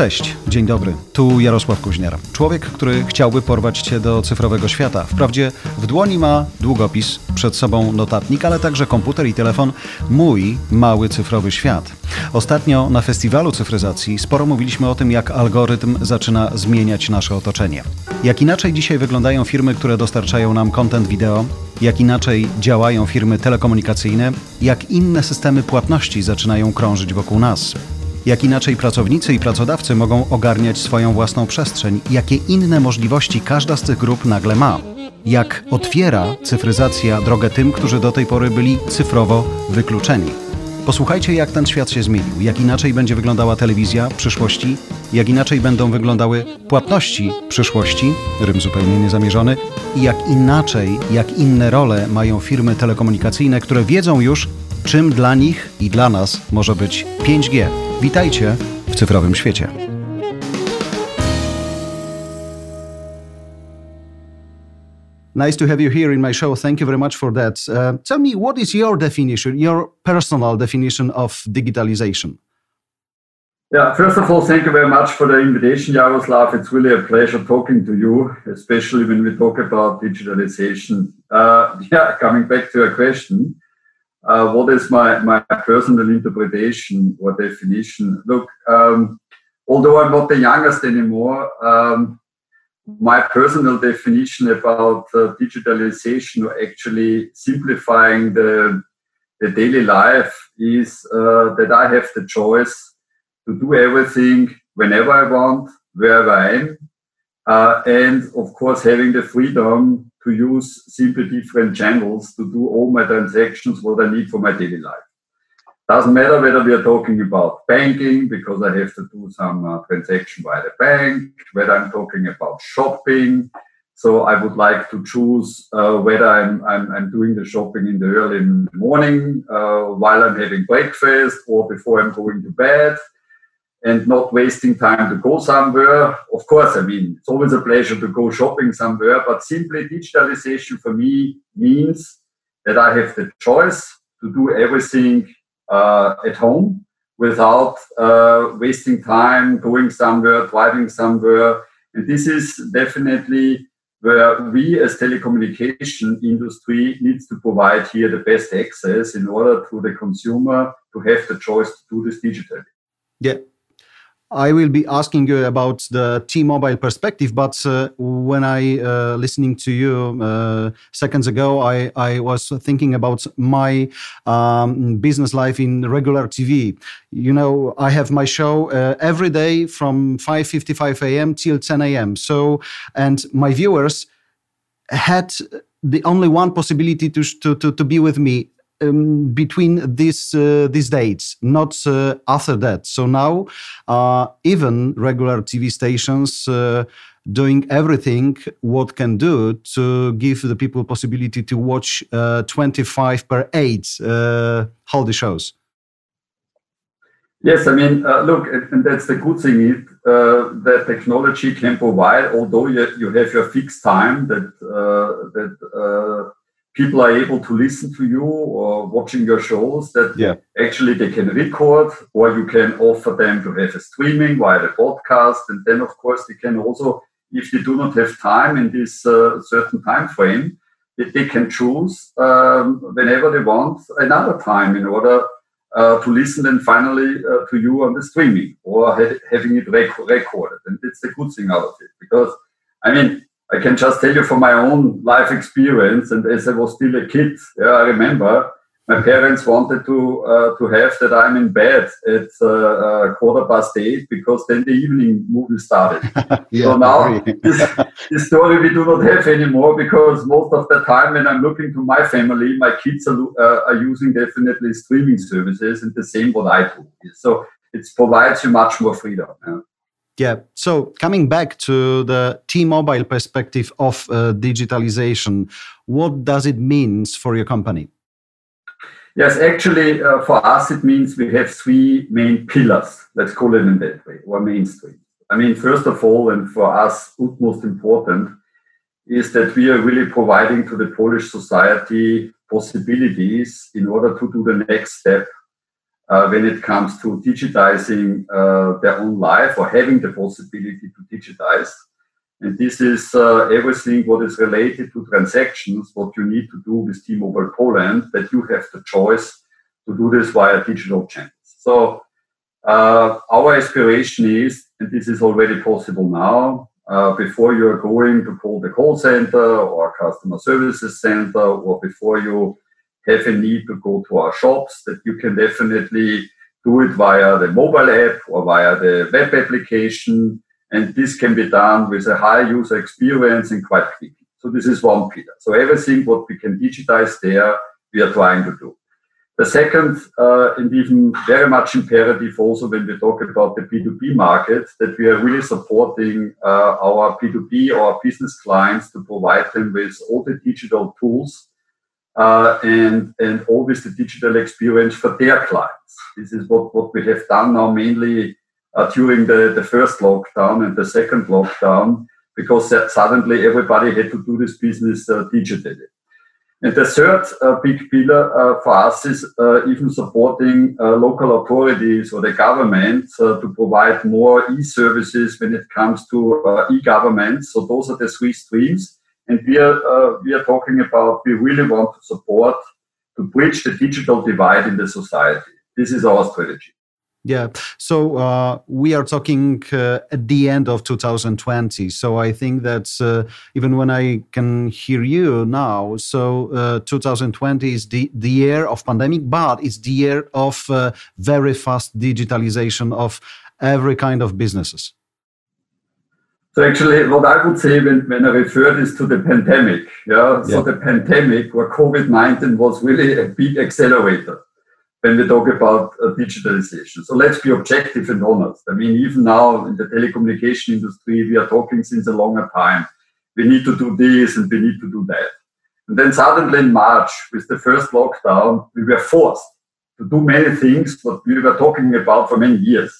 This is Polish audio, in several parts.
Cześć, dzień dobry. Tu Jarosław Kuźniar. Człowiek, który chciałby porwać cię do cyfrowego świata. Wprawdzie w dłoni ma długopis, przed sobą notatnik, ale także komputer i telefon. Mój mały cyfrowy świat. Ostatnio na festiwalu cyfryzacji sporo mówiliśmy o tym, jak algorytm zaczyna zmieniać nasze otoczenie. Jak inaczej dzisiaj wyglądają firmy, które dostarczają nam content wideo, jak inaczej działają firmy telekomunikacyjne, jak inne systemy płatności zaczynają krążyć wokół nas. Jak inaczej pracownicy i pracodawcy mogą ogarniać swoją własną przestrzeń, jakie inne możliwości każda z tych grup nagle ma. Jak otwiera cyfryzacja drogę tym, którzy do tej pory byli cyfrowo wykluczeni. Posłuchajcie, jak ten świat się zmienił, jak inaczej będzie wyglądała telewizja przyszłości, jak inaczej będą wyglądały płatności przyszłości, rym zupełnie niezamierzony, i jak inaczej, jak inne role mają firmy telekomunikacyjne, które wiedzą już, czym dla nich i dla nas może być 5G. Witajcie w cyfrowym świecie. Nice to have you here in my show. Thank you very much for that. Uh, tell me, what is your definition, your personal definition of digitalization? Yeah, first of all, thank you very much for the invitation, Jaroslav. It's really a pleasure talking to you, especially when we talk about digitalization. Uh, yeah, coming back to your question, uh, what is my, my personal interpretation or definition? Look, um, although I'm not the youngest anymore, um, my personal definition about uh, digitalization or actually simplifying the, the daily life is uh, that I have the choice to do everything whenever I want, wherever I am, uh, and of course having the freedom to use simply different channels to do all my transactions, what I need for my daily life. Doesn't matter whether we are talking about banking, because I have to do some uh, transaction via the bank, whether I'm talking about shopping. So I would like to choose uh, whether I'm, I'm, I'm, doing the shopping in the early morning uh, while I'm having breakfast or before I'm going to bed and not wasting time to go somewhere. Of course, I mean, it's always a pleasure to go shopping somewhere, but simply digitalization for me means that I have the choice to do everything uh, at home without uh, wasting time going somewhere, driving somewhere. And this is definitely where we as telecommunication industry needs to provide here the best access in order to the consumer to have the choice to do this digitally. Yeah, I will be asking you about the T-Mobile perspective, but uh, when I uh, listening to you uh, seconds ago, I, I was thinking about my um, business life in regular TV. You know, I have my show uh, every day from 5:55 a.m. till 10 a.m. So, and my viewers had the only one possibility to, to, to, to be with me um, between these uh, these dates, not uh, after that. So now, uh, even regular TV stations uh, doing everything what can do to give the people possibility to watch uh, 25 per 8 uh, holiday shows. Yes, I mean, look, and that's the good thing is that technology can provide, although you, you have your fixed time that that people are able to listen to you or watching your shows that yeah. actually they can record or you can offer them to have a streaming via the podcast and then of course they can also if they do not have time in this uh, certain time frame they, they can choose um, whenever they want another time in order uh, to listen and finally uh, to you on the streaming or ha- having it rec- recorded and it's the good thing out of it because i mean I can just tell you from my own life experience, and as I was still a kid, yeah, I remember my parents wanted to uh, to have that I'm in bed at uh, uh, quarter past eight because then the evening movie started. yeah, so now this, this, story we do not have anymore because most of the time when I'm looking to my family, my kids are, uh, are using definitely streaming services and the same what I do. So it provides you much more freedom. Yeah. Yeah. So coming back to the T-Mobile perspective of uh, digitalization, what does it mean for your company? Yes, actually, uh, for us, it means we have three main pillars. Let's call it in that way, or mainstream. I mean, first of all, and for us, utmost important, is that we are really providing to the Polish society possibilities in order to do the next step uh, when it comes to digitizing uh, their own life or having the possibility to digitize. And this is uh, everything what is related to transactions, what you need to do with T-Mobile Poland, that you have the choice to do this via digital channels. So uh, our aspiration is, and this is already possible now, uh, before you are going to call the call center or customer services center, or before you have a need to go to our shops, that you can definitely do it via the mobile app or via the web application and this can be done with a high user experience and quite quickly. So this is one pillar. So everything what we can digitize there, we are trying to do. The second, uh, and even very much imperative also when we talk about the P2P market, that we are really supporting uh, our P2P or business clients to provide them with all the digital tools uh, and, and always the digital experience for their clients. This is what, what we have done now mainly uh, during the, the first lockdown and the second lockdown because suddenly everybody had to do this business uh, digitally. And the third uh, big pillar uh, for us is uh, even supporting local authorities or the government to provide more e-services when it comes to e-government. So those are the three streams. And we are, we are talking about, we really want to support to bridge the digital divide in the society. This is our strategy. Yeah. So uh, we are talking uh, at the end of 2020. So I think that uh, even when I can hear you now, so uh, 2020 is the, the year of pandemic, but it's the year of uh, very fast digitalization of every kind of businesses. So actually, what I would say when, when I refer this to the pandemic, yeah, so yeah. the pandemic or COVID-19 was really a big accelerator when we talk about uh, digitalization. So let's be objective and honest. I mean, even now in the telecommunication industry, we are talking since a longer time. We need to do this and we need to do that. And then suddenly in March, with the first lockdown, we were forced to do many things what we were talking about for many years.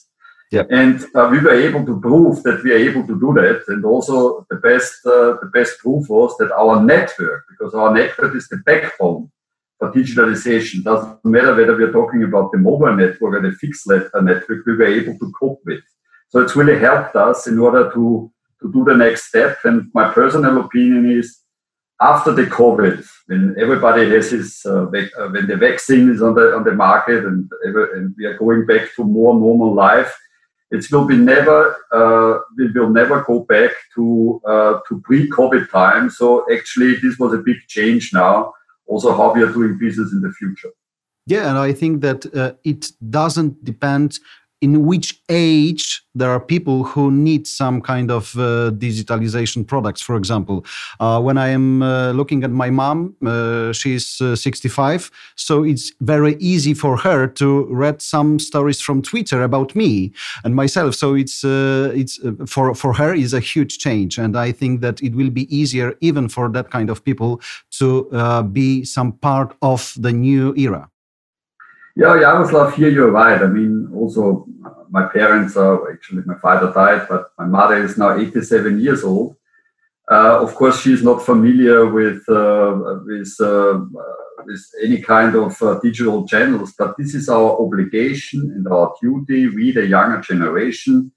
Yep. And uh, we were able to prove that we are able to do that. And also the best, uh, the best proof was that our network, because our network is the backbone for digitalization. Doesn't matter whether we're talking about the mobile network or the fixed network, we were able to cope with. So it's really helped us in order to, to do the next step. And my personal opinion is after the COVID, when everybody has his, uh, uh, when the vaccine is on the, on the market and, and we are going back to more normal life, it will be never, uh, we will never go back to, uh, to pre-COVID time. So actually this was a big change now also how we are doing business in the future. Yeah, and I think that uh, it doesn't depend in which age there are people who need some kind of uh, digitalization products. For example uh, when i am uh, looking at my mom uh, she's uh, 65 so it's very easy for her to read some stories from twitter about me and myself. So it's uh, it's for for her is a huge change and i think that it will be easier even for that kind of people to be some part of the new era yeah, Yaroslav, here you're right. I mean, also my parents are actually my father died, but my mother is now 87 years old. Uh, of course, she's not familiar with uh, with uh, with any kind of uh, digital channels, but this is our obligation and our duty. We, the younger generation,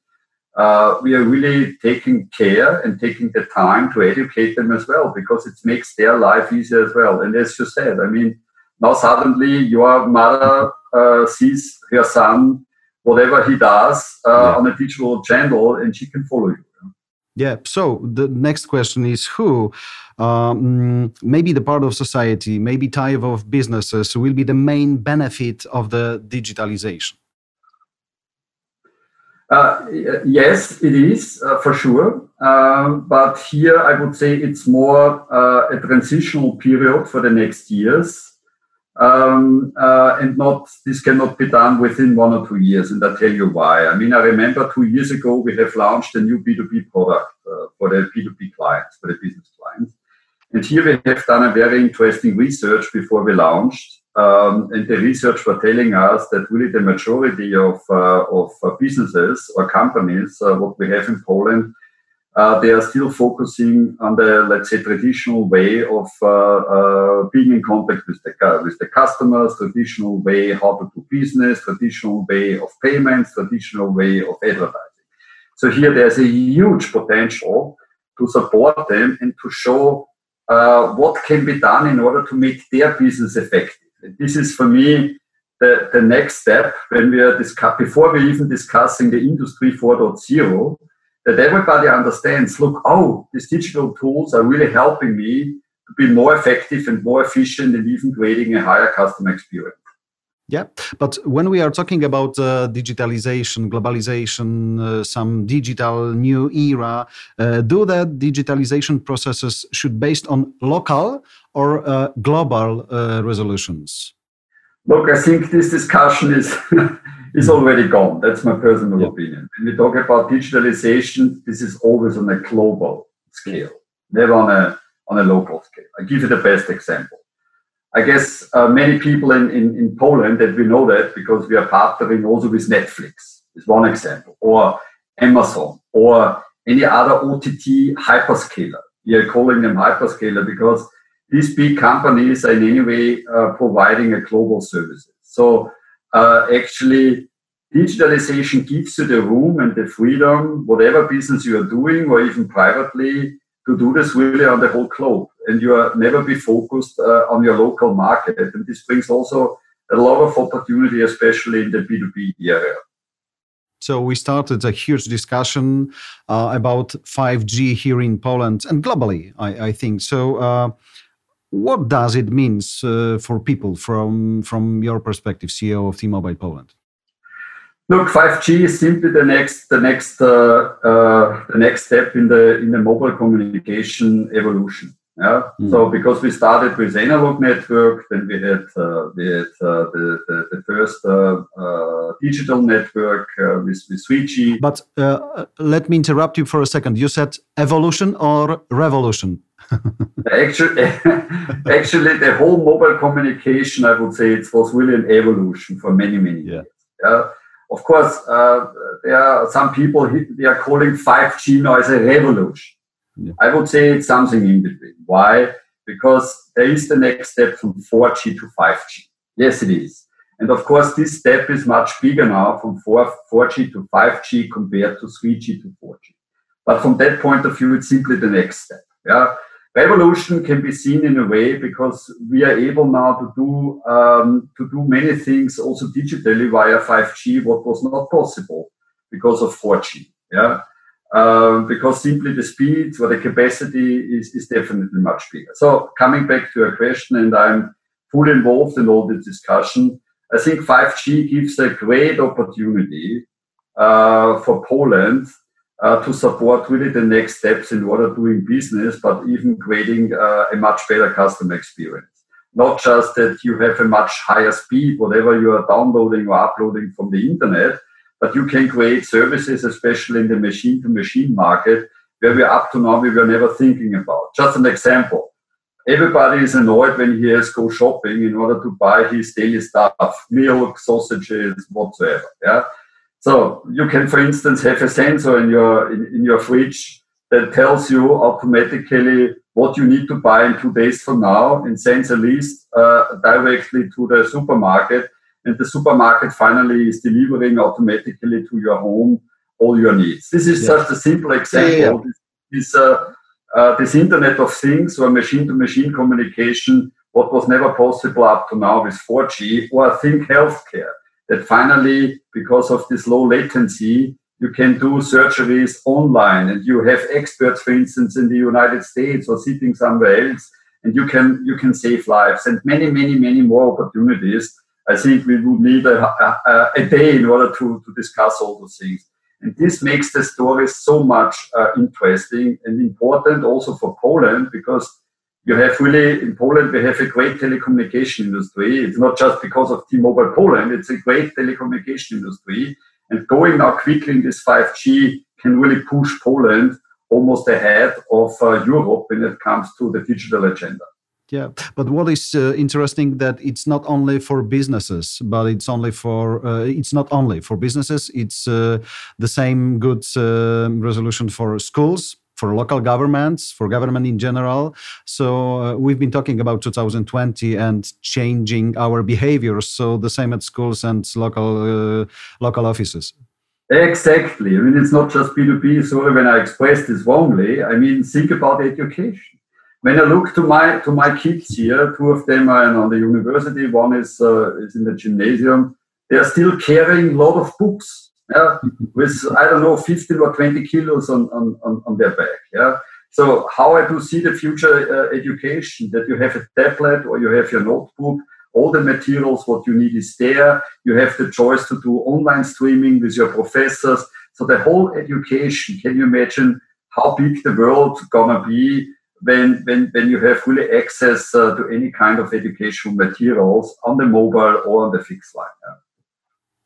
uh, we are really taking care and taking the time to educate them as well, because it makes their life easier as well. And as you said, I mean, now suddenly your mother uh, sees her son, whatever he does, uh, yeah. on a digital channel, and she can follow you. Yeah. So the next question is who, um, maybe the part of society, maybe type of businesses will be the main benefit of the digitalization? Uh, yes, it is uh, for sure. Uh, but here I would say it's more uh, a transitional period for the next years um, uh, and not this cannot be done within one or two years. And I'll tell you why. I mean, I remember two years ago we have launched a new B2B product uh, for the B2B clients, for the business clients. And here we have done a very interesting research before we launched. Um, and the research were telling us that really the majority of, uh, of businesses or companies, uh, what we have in Poland, uh, they are still focusing on the, let's say, traditional way of uh, uh, being in contact with the, with the customers, traditional way how to do business, traditional way of payments, traditional way of advertising. So here there's a huge potential to support them and to show uh, what can be done in order to make their business effective. This is for me the, the next step when we are discuss, before we even discussing the industry 4.0 that everybody understands look, oh, these digital tools are really helping me to be more effective and more efficient and even creating a higher customer experience. Yeah, but when we are talking about uh, digitalization, globalization, uh, some digital new era, uh, do that digitalization processes should based on local or uh, global uh, resolutions? Look, I think this discussion is is already gone. That's my personal yeah. opinion. When we talk about digitalization, this is always on a global scale, never on a on a local scale. I give you the best example. I guess uh, many people in, in, in Poland that we know that because we are partnering also with Netflix is one example, or Amazon, or any other OTT hyperscaler. We are calling them hyperscaler because these big companies are in any way uh, providing a global services. So uh, actually digitalization gives you the room and the freedom, whatever business you are doing or even privately, to do this really on the whole globe. And you are never be focused uh, on your local market. And this brings also a lot of opportunity, especially in the B2B area. So we started a huge discussion uh, about 5G here in Poland and globally, I, I think. So uh, what does it mean uh, for people from, from your perspective, CEO of T-Mobile Poland? Look, 5G is simply the next the next uh, uh, the next step in the in the mobile communication evolution. Yeah. Mm. So because we started with analog network, then we had uh, we had uh, the, the, the first uh, uh, digital network with with 3G. But let me interrupt you for a second. You said evolution or revolution? Actually, actually, the whole mobile communication, I would say, it was really an evolution for many, many years. Yeah. Of course, uh, there are some people they are calling 5G now as a revolution. Yeah. I would say it's something in between. Why? Because there is the next step from 4G to 5G. Yes, it is. And of course, this step is much bigger now from 4, 4G to 5G compared to 3G to 4G. But from that point of view, it's simply the next step. Yeah revolution can be seen in a way because we are able now to do um, to do many things also digitally via 5G, what was not possible because of 4G. Yeah, um, because simply the speed or the capacity is, is definitely much bigger. So coming back to your question, and I'm fully involved in all this discussion. I think 5G gives a great opportunity uh, for Poland uh, to support really the next steps in order doing business, but even creating uh, a much better customer experience. Not just that you have a much higher speed, whatever you are downloading or uploading from the internet, but you can create services, especially in the machine to machine market, where we up to now we were never thinking about. Just an example. Everybody is annoyed when he has to go shopping in order to buy his daily stuff, milk, sausages, whatsoever. Yeah so you can, for instance, have a sensor in your in, in your fridge that tells you automatically what you need to buy in two days from now and sends a list uh, directly to the supermarket. And the supermarket finally is delivering automatically to your home all your needs. This is yeah. just a simple example. Yeah, yeah. This, uh, uh, this Internet of Things or machine to machine communication, what was never possible up to now with 4G, or think healthcare that finally, because of this low latency, you can do surgeries online and you have experts, for instance, in the United States or sitting somewhere else, and you can you can save lives and many, many, many more opportunities. I think we would need a, a, a day in order to, to discuss all those things. And this makes the story so much uh, interesting and important also for Poland because you have really in Poland we have a great telecommunication industry. It's not just because of T-Mobile Poland; it's a great telecommunication industry. And going now quickly in this 5G can really push Poland almost ahead of uh, Europe when it comes to the digital agenda. Yeah, but what is uh, interesting that it's not only for businesses, but it's only for uh, it's not only for businesses. It's uh, the same good uh, resolution for schools for local governments, for government in general. So uh, we've been talking about 2020 and changing our behaviors. So the same at schools and local uh, local offices. Exactly. I mean, it's not just B2B. Sorry when I expressed this wrongly. I mean, think about education. When I look to my to my kids here, two of them are on the university. One is uh, is in the gymnasium. They are still carrying a lot of books yeah, with I don't know 15 or 20 kilos on on, on, their back. Yeah. So how I do see the future uh, education that you have a tablet or you have your notebook all the materials, what you need is there. You have the choice to do online streaming with your professors. So the whole education, can you imagine how big the world gonna be when, when, when you have really access uh, to any kind of educational materials on the mobile or on the fixed line? Yeah.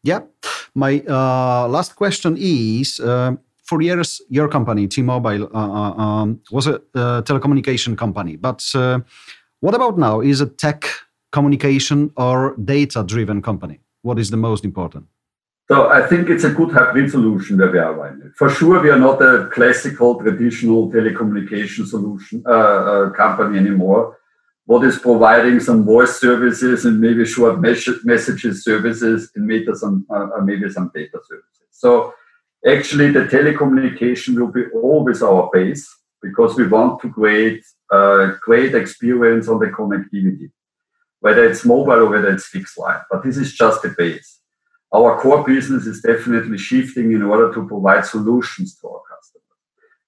Yeah. My uh, last question is, uh, for years, your company, T-Mobile, uh, uh, um, was a telecommunication company. But uh, what about now? Is a tech communication or data driven company? What is the most important? So I think it's a good hybrid solution where we are right now. For sure, we are not a classical traditional telecommunication solution uh, uh, company anymore. What is providing some voice services and maybe short mes- messages services and maybe some uh, uh, maybe some data services. So actually, the telecommunication will be always our base because we want to create a uh, great experience on the connectivity whether it's mobile or whether it's fixed line. But this is just the base. Our core business is definitely shifting in order to provide solutions to our customers.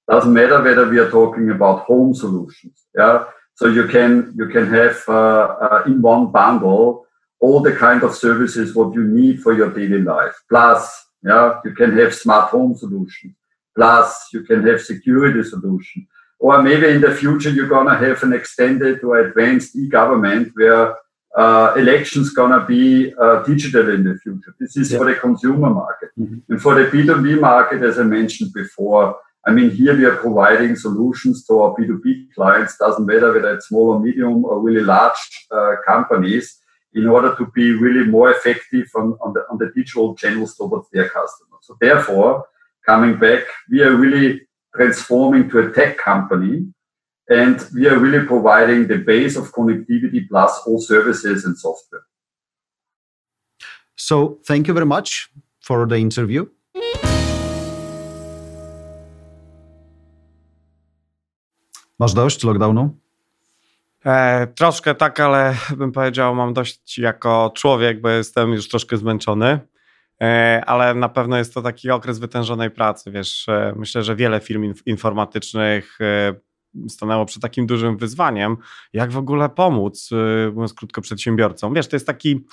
Doesn't matter whether we are talking about home solutions. Yeah. So you can you can have uh, uh, in one bundle all the kind of services what you need for your daily life. Plus, yeah, you can have smart home solution. Plus, you can have security solution. Or maybe in the future you're gonna have an extended or advanced e-government where uh, elections gonna be uh, digital in the future. This is yeah. for the consumer market. Mm-hmm. And for the B2B market, as I mentioned before, I mean, here we are providing solutions to our B2B clients, doesn't matter whether it's small or medium or really large uh, companies, in order to be really more effective on, on, the, on the digital channels towards their customers. So therefore, coming back, we are really transforming to a tech company. And we are really providing the base of connectivity plus all services and software. So, thank you very much for the interview. Masz dość lockdownu? E, troszkę tak, ale bym powiedział, mam dość jako człowiek, bo jestem już troszkę zmęczony. E, ale na pewno jest to taki okres wytężonej pracy. Wiesz, e, myślę, że wiele firm informatycznych e, stanęło przed takim dużym wyzwaniem, jak w ogóle pomóc, mówiąc krótko, przedsiębiorcom. Wiesz, to jest taki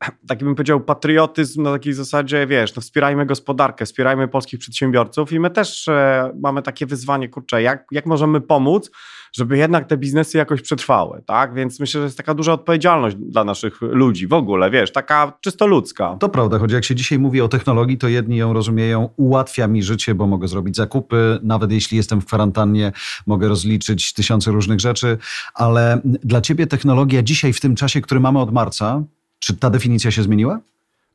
taki bym powiedział patriotyzm na takiej zasadzie, wiesz, no wspierajmy gospodarkę, wspierajmy polskich przedsiębiorców i my też e, mamy takie wyzwanie, kurczę, jak, jak możemy pomóc, żeby jednak te biznesy jakoś przetrwały, tak? Więc myślę, że jest taka duża odpowiedzialność dla naszych ludzi w ogóle, wiesz, taka czysto ludzka. To prawda, choć jak się dzisiaj mówi o technologii, to jedni ją rozumieją, ułatwia mi życie, bo mogę zrobić zakupy, nawet jeśli jestem w kwarantannie, mogę rozliczyć tysiące różnych rzeczy, ale dla ciebie technologia dzisiaj w tym czasie, który mamy od marca, czy ta definicja się zmieniła?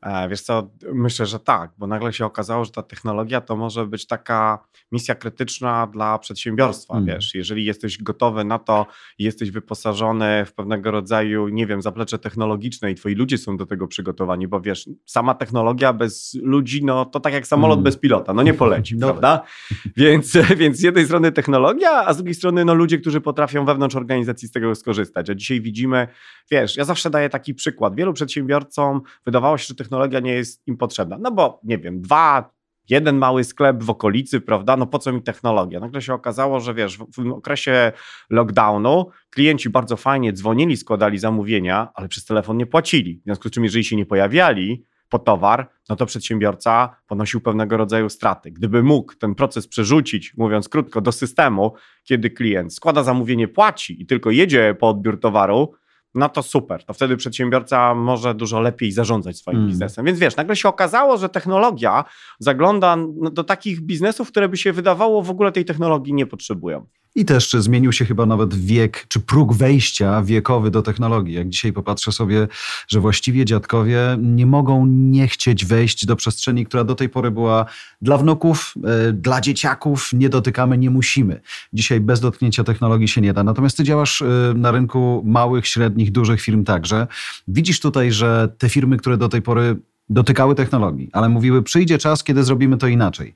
E, wiesz co, myślę, że tak, bo nagle się okazało, że ta technologia to może być taka misja krytyczna dla przedsiębiorstwa, mm. wiesz, jeżeli jesteś gotowy na to i jesteś wyposażony w pewnego rodzaju, nie wiem, zaplecze technologiczne i twoi ludzie są do tego przygotowani, bo wiesz, sama technologia bez ludzi, no to tak jak samolot mm. bez pilota, no nie poleci, no. prawda? Więc, więc z jednej strony technologia, a z drugiej strony no ludzie, którzy potrafią wewnątrz organizacji z tego skorzystać, a dzisiaj widzimy, wiesz, ja zawsze daję taki przykład, wielu przedsiębiorcom wydawało się, że technologia technologia nie jest im potrzebna. No bo nie wiem, dwa, jeden mały sklep w okolicy, prawda? No po co mi technologia? Nagle się okazało, że wiesz, w, okresie lockdownu klienci bardzo fajnie dzwonili, składali zamówienia, ale przez telefon nie płacili. W związku z czym, jeżeli się nie pojawiali po towar, no to przedsiębiorca ponosił pewnego rodzaju straty. Gdyby mógł ten proces przerzucić, mówiąc krótko, do systemu, kiedy klient składa zamówienie, płaci i tylko jedzie po odbiór towaru, no to super. To wtedy przedsiębiorca może dużo lepiej zarządzać swoim mm. biznesem. Więc wiesz, nagle się okazało, że technologia zagląda do takich biznesów, które by się wydawało w ogóle tej technologii nie potrzebują. I też zmienił się chyba nawet wiek, czy próg wejścia wiekowy do technologii. Jak dzisiaj popatrzę sobie, że właściwie dziadkowie nie mogą nie chcieć wejść do przestrzeni, która do tej pory była dla wnuków, e, dla dzieciaków, nie dotykamy, nie musimy. Dzisiaj bez dotknięcia technologii się nie da. Natomiast ty działasz e, na rynku małych, średnich, dużych firm także. Widzisz tutaj, że te firmy, które do tej pory dotykały technologii, ale mówiły, przyjdzie czas, kiedy zrobimy to inaczej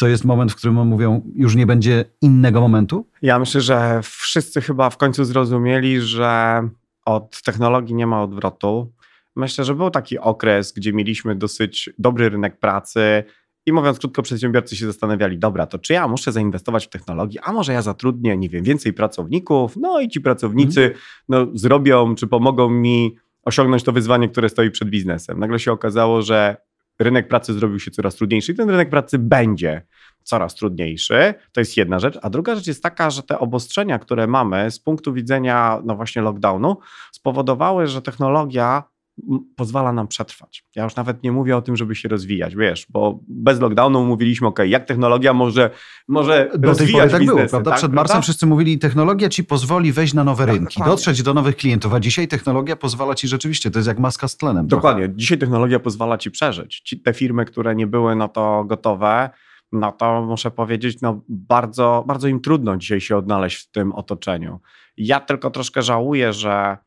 to jest moment, w którym mówią, już nie będzie innego momentu? Ja myślę, że wszyscy chyba w końcu zrozumieli, że od technologii nie ma odwrotu. Myślę, że był taki okres, gdzie mieliśmy dosyć dobry rynek pracy, i mówiąc krótko, przedsiębiorcy się zastanawiali, dobra, to czy ja muszę zainwestować w technologię, a może ja zatrudnię, nie wiem, więcej pracowników, no i ci pracownicy mm. no, zrobią, czy pomogą mi osiągnąć to wyzwanie, które stoi przed biznesem. Nagle się okazało, że rynek pracy zrobił się coraz trudniejszy i ten rynek pracy będzie coraz trudniejszy. To jest jedna rzecz. A druga rzecz jest taka, że te obostrzenia, które mamy z punktu widzenia no właśnie lockdownu, spowodowały, że technologia pozwala nam przetrwać. Ja już nawet nie mówię o tym, żeby się rozwijać, wiesz, bo bez lockdownu mówiliśmy, ok, jak technologia może, może Do tej pory tak było, prawda? Tak, Przed marcem prawda? wszyscy mówili, technologia ci pozwoli wejść na nowe tak, rynki, dokładnie. dotrzeć do nowych klientów, a dzisiaj technologia pozwala ci rzeczywiście, to jest jak maska z tlenem. Dokładnie, trochę. dzisiaj technologia pozwala ci przeżyć. Ci, te firmy, które nie były na to gotowe, no to muszę powiedzieć, no bardzo, bardzo im trudno dzisiaj się odnaleźć w tym otoczeniu. Ja tylko troszkę żałuję, że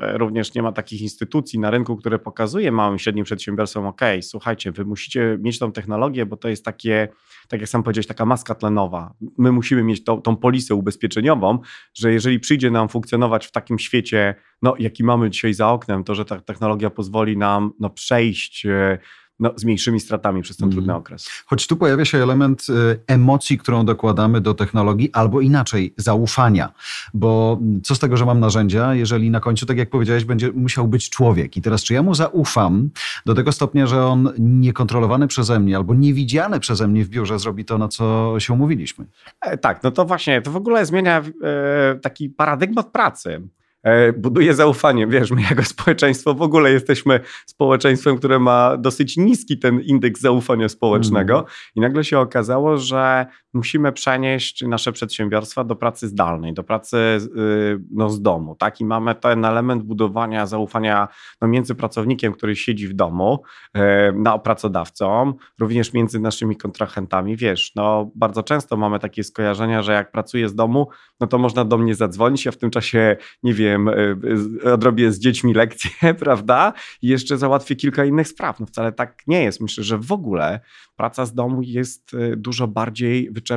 również nie ma takich instytucji na rynku, które pokazuje małym i średnim przedsiębiorstwom, ok, słuchajcie, wy musicie mieć tą technologię, bo to jest takie, tak jak sam powiedziałeś, taka maska tlenowa. My musimy mieć tą, tą polisę ubezpieczeniową, że jeżeli przyjdzie nam funkcjonować w takim świecie, no, jaki mamy dzisiaj za oknem, to że ta technologia pozwoli nam no, przejść e, no, z mniejszymi stratami przez ten mm. trudny okres. Choć tu pojawia się element y, emocji, którą dokładamy do technologii, albo inaczej, zaufania. Bo co z tego, że mam narzędzia, jeżeli na końcu, tak jak powiedziałeś, będzie musiał być człowiek. I teraz, czy ja mu zaufam do tego stopnia, że on niekontrolowany przeze mnie albo niewidziany przeze mnie w biurze zrobi to, na co się umówiliśmy? E, tak, no to właśnie, to w ogóle zmienia e, taki paradygmat pracy. E, buduje zaufanie. Wiesz, my jako społeczeństwo w ogóle jesteśmy społeczeństwem, które ma dosyć niski ten indeks zaufania społecznego mm. i nagle się okazało, że musimy przenieść nasze przedsiębiorstwa do pracy zdalnej, do pracy y, no, z domu, tak? I mamy ten element budowania zaufania no, między pracownikiem, który siedzi w domu, e, na pracodawcą, również między naszymi kontrahentami. Wiesz, no bardzo często mamy takie skojarzenia, że jak pracuję z domu, no to można do mnie zadzwonić, ja w tym czasie, nie wiem, e, odrobię z dziećmi lekcje, prawda? I jeszcze załatwię kilka innych spraw. No wcale tak nie jest. Myślę, że w ogóle praca z domu jest dużo bardziej wyczerpująca.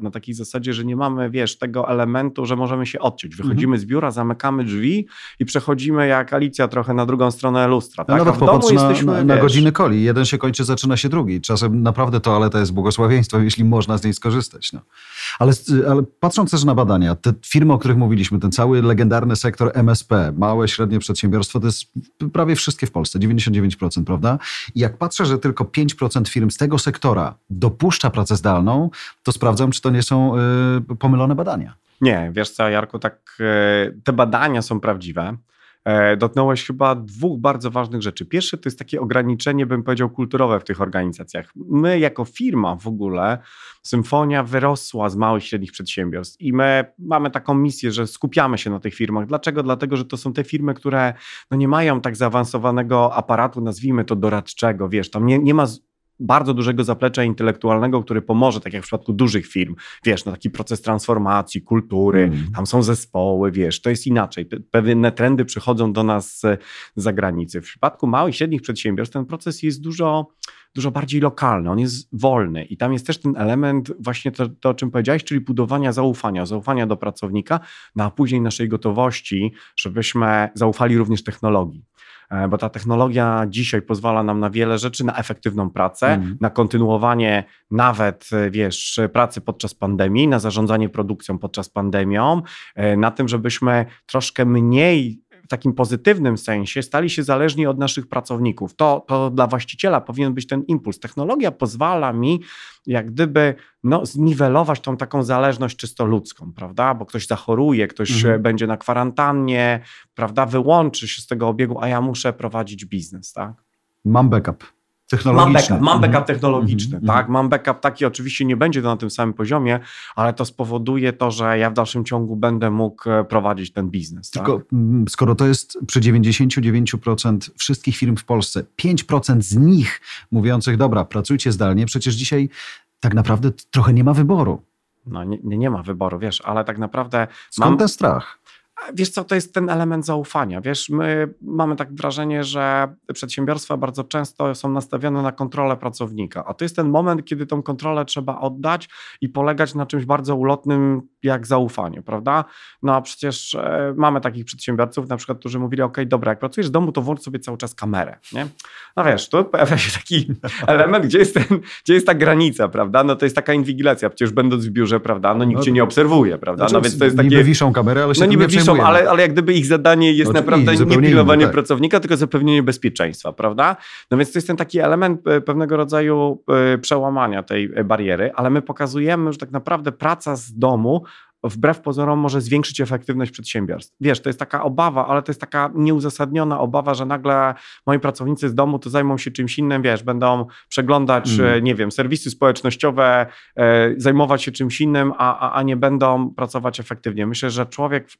Na takiej zasadzie, że nie mamy, wiesz, tego elementu, że możemy się odciąć. Wychodzimy mhm. z biura, zamykamy drzwi i przechodzimy jak Alicja trochę na drugą stronę lustra. Tak? No nawet popatrz na, jesteśmy, na, na godziny coli. Jeden się kończy, zaczyna się drugi. Czasem naprawdę toaleta jest błogosławieństwem, jeśli można z niej skorzystać. No. Ale, ale patrząc też na badania, te firmy, o których mówiliśmy, ten cały legendarny sektor MSP, małe, średnie przedsiębiorstwo, to jest prawie wszystkie w Polsce, 99%, prawda? I jak patrzę, że tylko 5% firm z tego sektora dopuszcza pracę zdalną, to sprawdzam, czy to nie są y, pomylone badania. Nie, wiesz co, Jarku, tak y, te badania są prawdziwe. E, dotknąłeś chyba dwóch bardzo ważnych rzeczy. Pierwsze to jest takie ograniczenie, bym powiedział, kulturowe w tych organizacjach. My, jako firma w ogóle, Symfonia wyrosła z małych i średnich przedsiębiorstw i my mamy taką misję, że skupiamy się na tych firmach. Dlaczego? Dlatego, że to są te firmy, które no nie mają tak zaawansowanego aparatu, nazwijmy to doradczego, wiesz, tam nie, nie ma bardzo dużego zaplecza intelektualnego, który pomoże, tak jak w przypadku dużych firm, wiesz, no taki proces transformacji, kultury, mm. tam są zespoły, wiesz, to jest inaczej. Pewne trendy przychodzą do nas z zagranicy. W przypadku małych i średnich przedsiębiorstw ten proces jest dużo, dużo bardziej lokalny, on jest wolny i tam jest też ten element właśnie to, to o czym powiedziałeś, czyli budowania zaufania, zaufania do pracownika, no a później naszej gotowości, żebyśmy zaufali również technologii. E, bo ta technologia dzisiaj pozwala nam na wiele rzeczy, na efektywną pracę, mm. na kontynuowanie nawet, e, wiesz, pracy podczas pandemii, na zarządzanie produkcją podczas pandemią, e, na tym, żebyśmy troszkę mniej w takim pozytywnym sensie stali się zależni od naszych pracowników. To, to dla właściciela powinien być ten impuls. Technologia pozwala mi jak gdyby no, zniwelować tą taką zależność czysto ludzką, prawda? Bo ktoś zachoruje, ktoś mhm. będzie na kwarantannie, prawda? Wyłączy się z tego obiegu, a ja muszę prowadzić biznes, tak? Mam backup. Technologiczny. Mam backup, mam backup Mhm. technologiczny, Mhm. tak? Mam backup taki, oczywiście nie będzie to na tym samym poziomie, ale to spowoduje to, że ja w dalszym ciągu będę mógł e, prowadzić ten biznes. Tylko tak? mm, skoro to jest przy 99% wszystkich firm w Polsce, 5% z nich mówiących, dobra, pracujcie zdalnie, przecież dzisiaj tak naprawdę trochę nie ma wyboru. No, nie, nie ma wyboru, wiesz, ale tak naprawdę Skąd mam, ten strach? Wiesz co, to jest ten element zaufania. Wiesz, my mamy tak wrażenie, że przedsiębiorstwa bardzo często są nastawione na kontrolę pracownika, a to jest ten moment, kiedy tą kontrolę trzeba oddać i polegać na czymś bardzo ulotnym jak zaufanie, prawda? No a przecież e, mamy takich przedsiębiorców na przykład, którzy mówili, ok, dobra, jak pracujesz z domu, to włącz sobie cały czas kamerę, nie? No wiesz, tu pojawia się taki element, gdzie jest, ten, gdzie jest ta granica, prawda? No to jest taka inwigilacja, przecież będąc w biurze, prawda, no nikt No, cię nie obserwuje, prawda? Znaczy, No więc to jest takie... Niby wiszą kamery, ale się No niby nie wiszą, ale, ale jak gdyby ich zadanie jest Oczywiście, naprawdę nie zupełnie pilnowanie inne, tak. pracownika, tylko zapewnienie bezpieczeństwa, prawda? No więc to jest ten taki element e, pewnego rodzaju e, przełamania tej e, bariery, ale my pokazujemy, że tak naprawdę praca z domu wbrew pozorom może zwiększyć efektywność przedsiębiorstw. Wiesz, to jest taka obawa, ale to jest taka nieuzasadniona obawa, że nagle moi pracownicy z domu to zajmą się czymś innym, wiesz, będą przeglądać, Mm. nie wiem, serwisy społecznościowe, e, zajmować się czymś innym, a, a, a nie będą pracować efektywnie. Myślę, że człowiek w,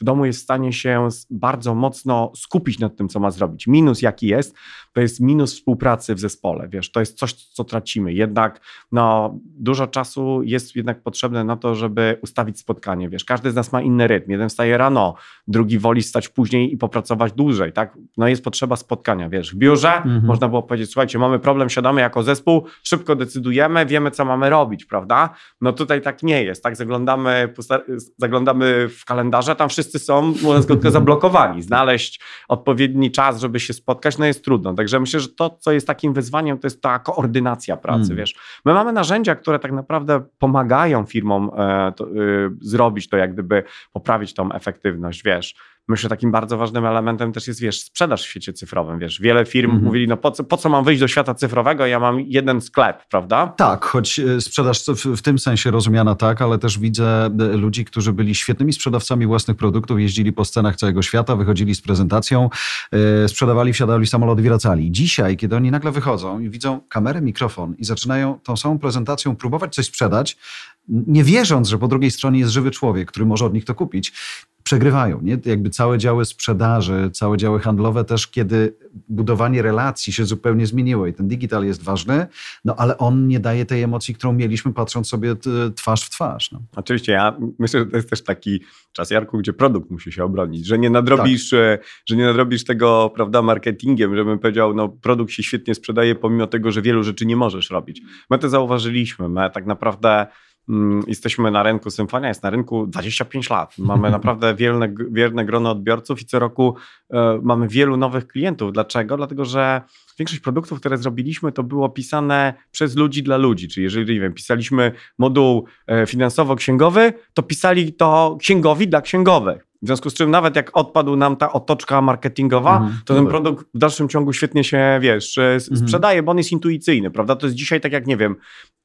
w domu jest w stanie się bardzo mocno skupić nad tym, co ma zrobić. Minus jaki jest, to jest minus współpracy w zespole, wiesz, to jest coś, co tracimy. Jednak no, dużo czasu jest jednak potrzebne na to, żeby ustawić spotkanie, wiesz, każdy z nas ma inny rytm. Jeden wstaje rano, drugi woli stać później i popracować dłużej, tak? No jest potrzeba spotkania, wiesz, w biurze Mhm. można było powiedzieć, słuchajcie, mamy problem, siadamy jako zespół, szybko decydujemy, wiemy, co mamy robić, prawda? No tutaj tak nie jest, tak? Zaglądamy, zaglądamy w kalendarze, tam wszyscy są, mówiąc krótko, zablokowani. Znaleźć odpowiedni czas, żeby się spotkać, no jest trudno. Także myślę, że to, co jest takim wyzwaniem, to jest ta koordynacja pracy, Mm. wiesz. My mamy narzędzia, które tak naprawdę pomagają firmom e, y, zrobić to, jak gdyby poprawić tą efektywność, wiesz. Myślę, że takim bardzo ważnym elementem też jest, wiesz, sprzedaż w świecie cyfrowym, wiesz. Wiele firm Mhm. mówili, no po co, po co mam wyjść do świata cyfrowego, ja mam jeden sklep, prawda? Tak, choć e, sprzedaż w, w tym sensie rozumiana tak, ale też widzę e, ludzi, którzy byli świetnymi sprzedawcami własnych produktów, jeździli po scenach całego świata, wychodzili z prezentacją, e, sprzedawali, wsiadali w samolot i wracali. Dzisiaj, kiedy oni nagle wychodzą i widzą kamerę, mikrofon i zaczynają tą samą prezentacją próbować coś sprzedać, nie wierząc, że po drugiej stronie jest żywy człowiek, który może od nich to kupić, przegrywają. Nie? Jakby całe działy sprzedaży, całe działy handlowe też, kiedy budowanie relacji się zupełnie zmieniło i ten digital jest ważny, no ale on nie daje tej emocji, którą mieliśmy patrząc sobie twarz w twarz. No. Oczywiście, ja myślę, że to jest też taki czas, Jarku, gdzie produkt musi się obronić, że nie nadrobisz, e, że nie nadrobisz tego, prawda, marketingiem, żebym powiedział, no produkt się świetnie sprzedaje, pomimo tego, że wielu rzeczy nie możesz robić. My to zauważyliśmy, my tak naprawdę jesteśmy na rynku, Symfonia jest na rynku 25 lat. Mamy naprawdę wierne, wierne grono odbiorców i co roku e, mamy wielu nowych klientów. Dlaczego? Dlatego, że większość produktów, które zrobiliśmy, to było pisane przez ludzi dla ludzi. Czyli jeżeli, nie wiem, pisaliśmy moduł e, finansowo-księgowy, to pisali to księgowi dla księgowych. W związku z czym nawet jak odpadł nam ta otoczka marketingowa, Mhm. to ten produkt w dalszym ciągu świetnie się, wiesz, e, Mhm. sprzedaje, bo on jest intuicyjny, prawda? To jest dzisiaj tak jak, nie wiem,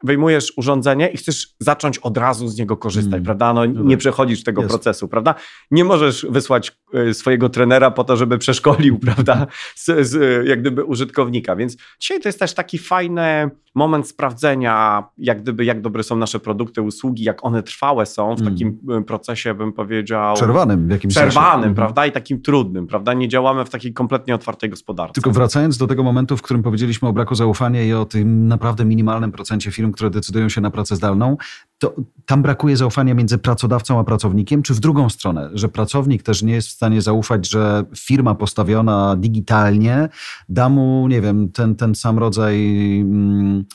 wyjmujesz urządzenie i chcesz zacząć od razu z niego korzystać, Mm. prawda? No nie przechodzisz tego Jest. procesu, prawda? Nie możesz wysłać e, swojego trenera po to, żeby przeszkolił, prawda, z, z, jak gdyby użytkownika. Więc dzisiaj to jest też taki fajny moment sprawdzenia, jak gdyby, jak dobre są nasze produkty, usługi, jak one trwałe są w Mm. takim e, procesie, bym powiedział, Przerwanym w jakimś sensie. przerwanym, Mhm. prawda, i takim trudnym, prawda? Nie działamy w takiej kompletnie otwartej gospodarce. Tylko wracając do tego momentu, w którym powiedzieliśmy o braku zaufania i o tym naprawdę minimalnym procencie firm, które decydują się na pracę zdalną, to tam brakuje zaufania między pracodawcą a pracownikiem, czy w drugą stronę, że pracownik też nie jest w stanie zaufać, że firma postawiona digitalnie da mu, nie wiem, ten, ten sam rodzaj mm,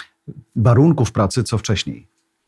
warunków pracy, co wcześniej.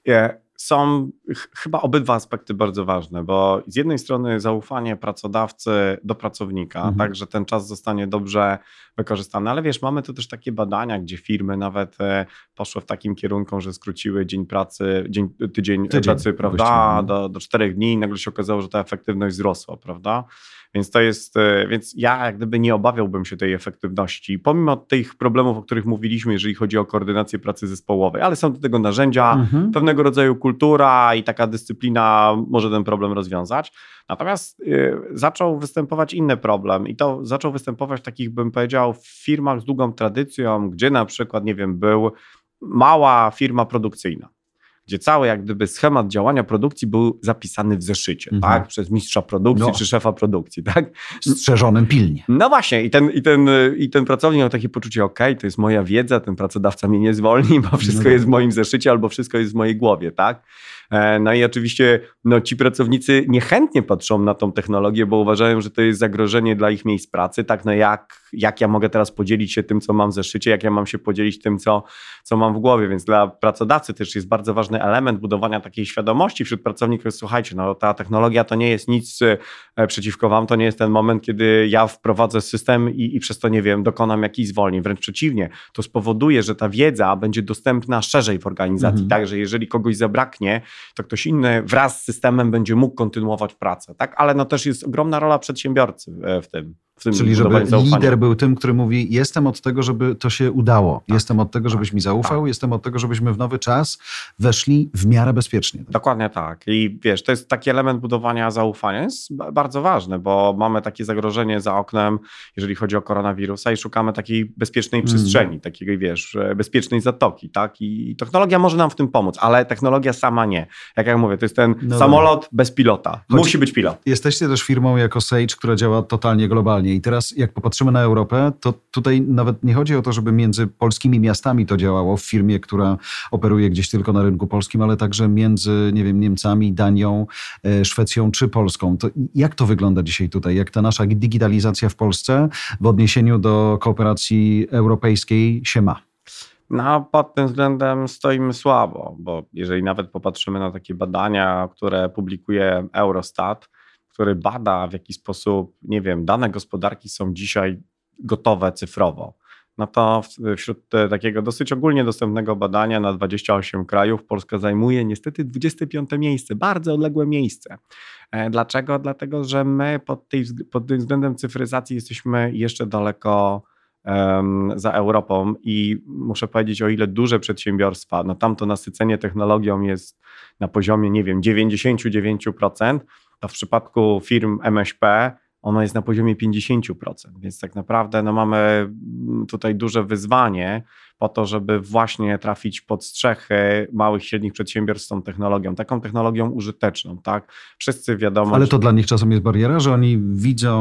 E, Są ch- chyba obydwa aspekty bardzo ważne, bo z jednej strony zaufanie pracodawcy do pracownika, Mhm. tak, że ten czas zostanie dobrze wykorzystany, ale wiesz, mamy tu też takie badania, gdzie firmy nawet e, poszły w takim kierunku, że skróciły dzień pracy, dzień, tydzień, Tydzień pracy, prawda, no. do, do czterech dni i nagle się okazało, że ta efektywność wzrosła, prawda? Więc to jest, e, więc ja jak gdyby nie obawiałbym się tej efektywności, pomimo tych problemów, o których mówiliśmy, jeżeli chodzi o koordynację pracy zespołowej, ale są do tego narzędzia, mhm. pewnego rodzaju kultura i taka dyscyplina może ten problem rozwiązać. Natomiast y, zaczął występować inny problem i to zaczął występować w takich, bym powiedział, w firmach z długą tradycją, gdzie na przykład, nie wiem, był mała firma produkcyjna gdzie cały jak gdyby schemat działania produkcji był zapisany w zeszycie, mhm. tak? Przez mistrza produkcji no. czy szefa produkcji, tak? Strzeżonym pilnie. No właśnie i ten, i ten, i ten pracownik miał takie poczucie, ok, to jest moja wiedza, ten pracodawca mnie nie zwolni, bo wszystko no jest w moim zeszycie albo wszystko jest w mojej głowie, tak? E, no i oczywiście no, ci pracownicy niechętnie patrzą na tą technologię, bo uważają, że to jest zagrożenie dla ich miejsc pracy. Tak, no jak, jak ja mogę teraz podzielić się tym, co mam w zeszycie, jak ja mam się podzielić tym, co, co mam w głowie. Więc dla pracodawcy też jest bardzo ważny element budowania takiej świadomości wśród pracowników. Słuchajcie, no ta technologia to nie jest nic e, przeciwko wam, to nie jest ten moment, kiedy ja wprowadzę system i, i przez to, nie wiem, dokonam jakichś zwolnień. Wręcz przeciwnie, to spowoduje, że ta wiedza będzie dostępna szerzej w organizacji. Mhm. Tak, że jeżeli kogoś zabraknie, to ktoś inny wraz z systemem będzie mógł kontynuować pracę, tak? Ale no też jest ogromna rola przedsiębiorcy w tym. Czyli żeby lider był tym, który mówi: Jestem od tego, żeby to się udało. Tak, jestem od tego, tak, żebyś mi zaufał. Tak. Jestem od tego, żebyśmy w nowy czas weszli w miarę bezpiecznie. Dokładnie tak. I wiesz, to jest taki element budowania zaufania. Jest bardzo ważny, bo mamy takie zagrożenie za oknem, jeżeli chodzi o koronawirusa, i szukamy takiej bezpiecznej mm. przestrzeni, takiej, wiesz, bezpiecznej zatoki. Tak? I technologia może nam w tym pomóc, ale technologia sama nie. Jak ja mówię, to jest ten no samolot bez pilota. Musi być pilot. Jesteście też firmą jako Sage, która działa totalnie globalnie I teraz jak popatrzymy na Europę, to tutaj nawet nie chodzi o to, żeby między polskimi miastami to działało w firmie, która operuje gdzieś tylko na rynku polskim, ale także między, nie wiem, Niemcami, Danią, e, Szwecją czy Polską. To jak to wygląda dzisiaj tutaj? Jak ta nasza digitalizacja w Polsce w odniesieniu do kooperacji europejskiej się ma? No, pod tym względem stoimy słabo, bo jeżeli nawet popatrzymy na takie badania, które publikuje Eurostat, który bada w jaki sposób, nie wiem, dane gospodarki są dzisiaj gotowe cyfrowo. No to wśród takiego dosyć ogólnie dostępnego badania na 28 krajów Polska zajmuje niestety 25 miejsce, bardzo odległe miejsce. E, dlaczego? Dlatego, że my pod, tej, pod tym względem cyfryzacji jesteśmy jeszcze daleko za Europą i muszę powiedzieć, o ile duże przedsiębiorstwa, no tam to nasycenie technologią jest na poziomie, nie wiem, 99%, to w przypadku firm MŚP ono jest na poziomie 50%, więc tak naprawdę no mamy mm, tutaj duże wyzwanie po to, żeby właśnie trafić pod strzechy małych, średnich przedsiębiorstw z tą technologią, taką technologią użyteczną, tak? Wszyscy wiadomo... Ale to że... dla nich czasem jest bariera, że oni widzą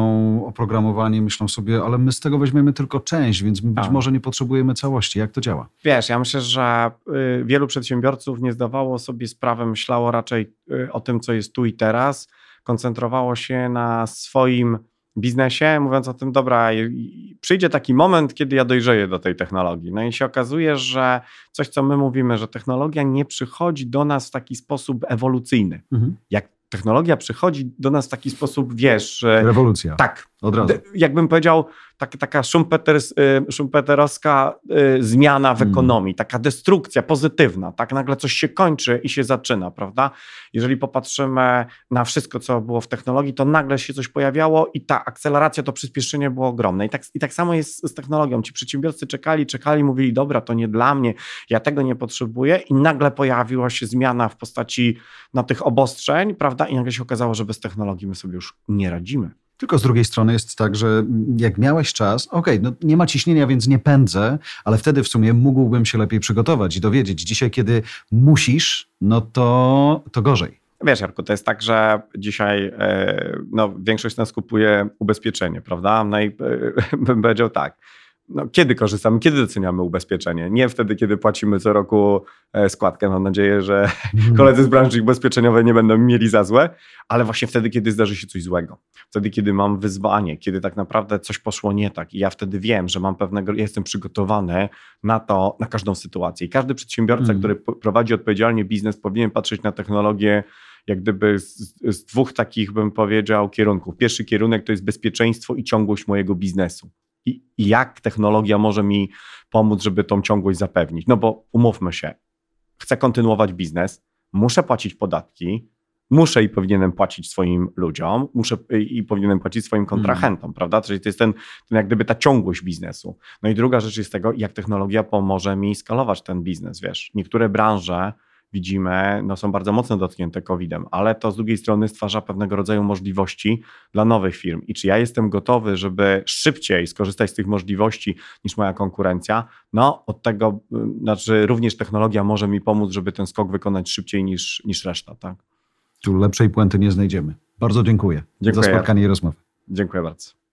oprogramowanie, myślą sobie, ale my z tego weźmiemy tylko część, więc być tak. może nie potrzebujemy całości. Jak to działa? Wiesz, ja myślę, że y, wielu przedsiębiorców nie zdawało sobie sprawy, myślało raczej y, o tym, co jest tu i teraz, koncentrowało się na swoim biznesie, mówiąc o tym, dobra, przyjdzie taki moment, kiedy ja dojrzeję do tej technologii. No i się okazuje, że coś, co my mówimy, że technologia nie przychodzi do nas w taki sposób ewolucyjny. Mhm. Jak technologia przychodzi do nas w taki sposób, wiesz... Rewolucja. Tak. Od razu. Jakbym powiedział, tak, taka szumpeters, y, szumpeterowska y, zmiana w hmm. ekonomii, taka destrukcja pozytywna, tak nagle coś się kończy i się zaczyna, prawda? Jeżeli popatrzymy na wszystko, co było w technologii, to nagle się coś pojawiało i ta akceleracja, to przyspieszenie było ogromne. I tak, i tak samo jest z technologią. Ci przedsiębiorcy czekali, czekali, mówili, dobra, to nie dla mnie, ja tego nie potrzebuję i nagle pojawiła się zmiana w postaci na tych obostrzeń, prawda? I nagle się okazało, że bez technologii my sobie już nie radzimy. Tylko z drugiej strony jest tak, że jak miałeś czas, okej, okay, no nie ma ciśnienia, więc nie pędzę, ale wtedy w sumie mógłbym się lepiej przygotować i dowiedzieć. Dzisiaj, kiedy musisz, no to, to gorzej. Wiesz, Jarku, to jest tak, że dzisiaj e, no, większość nas kupuje ubezpieczenie, prawda? No i e, bym powiedział tak no, kiedy korzystamy, kiedy doceniamy ubezpieczenie. Nie wtedy, kiedy płacimy co roku e, składkę. Mam nadzieję, że mhm. koledzy z branży ubezpieczeniowej nie będą mieli za złe, ale właśnie wtedy, kiedy zdarzy się coś złego. Wtedy, kiedy mam wyzwanie, kiedy tak naprawdę coś poszło nie tak i ja wtedy wiem, że mam pewnego, jestem przygotowany na to, na każdą sytuację. I każdy przedsiębiorca, mm. który prowadzi odpowiedzialnie biznes, powinien patrzeć na technologię jak gdyby z, z, dwóch takich, bym powiedział, kierunków. Pierwszy kierunek to jest bezpieczeństwo i ciągłość mojego biznesu i, jak technologia może mi pomóc, żeby tą ciągłość zapewnić. No bo umówmy się, chcę kontynuować biznes, muszę płacić podatki, muszę i powinienem płacić swoim ludziom, muszę i powinienem płacić swoim mm. kontrahentom, prawda? Czyli to jest ten, ten jak gdyby ta ciągłość biznesu. No i druga rzecz jest tego, jak technologia pomoże mi skalować ten biznes, wiesz. Niektóre branże widzimy, no są bardzo mocno dotknięte COVID-em, ale to z drugiej strony stwarza pewnego rodzaju możliwości dla nowych firm. I czy ja jestem gotowy, żeby szybciej skorzystać z tych możliwości niż moja konkurencja? No, od tego, y, znaczy również technologia może mi pomóc, żeby ten skok wykonać szybciej niż, niż reszta, tak? Tu lepszej puenty nie znajdziemy. Bardzo dziękuję, dziękuję. za spotkanie i rozmowę. Dziękuję bardzo.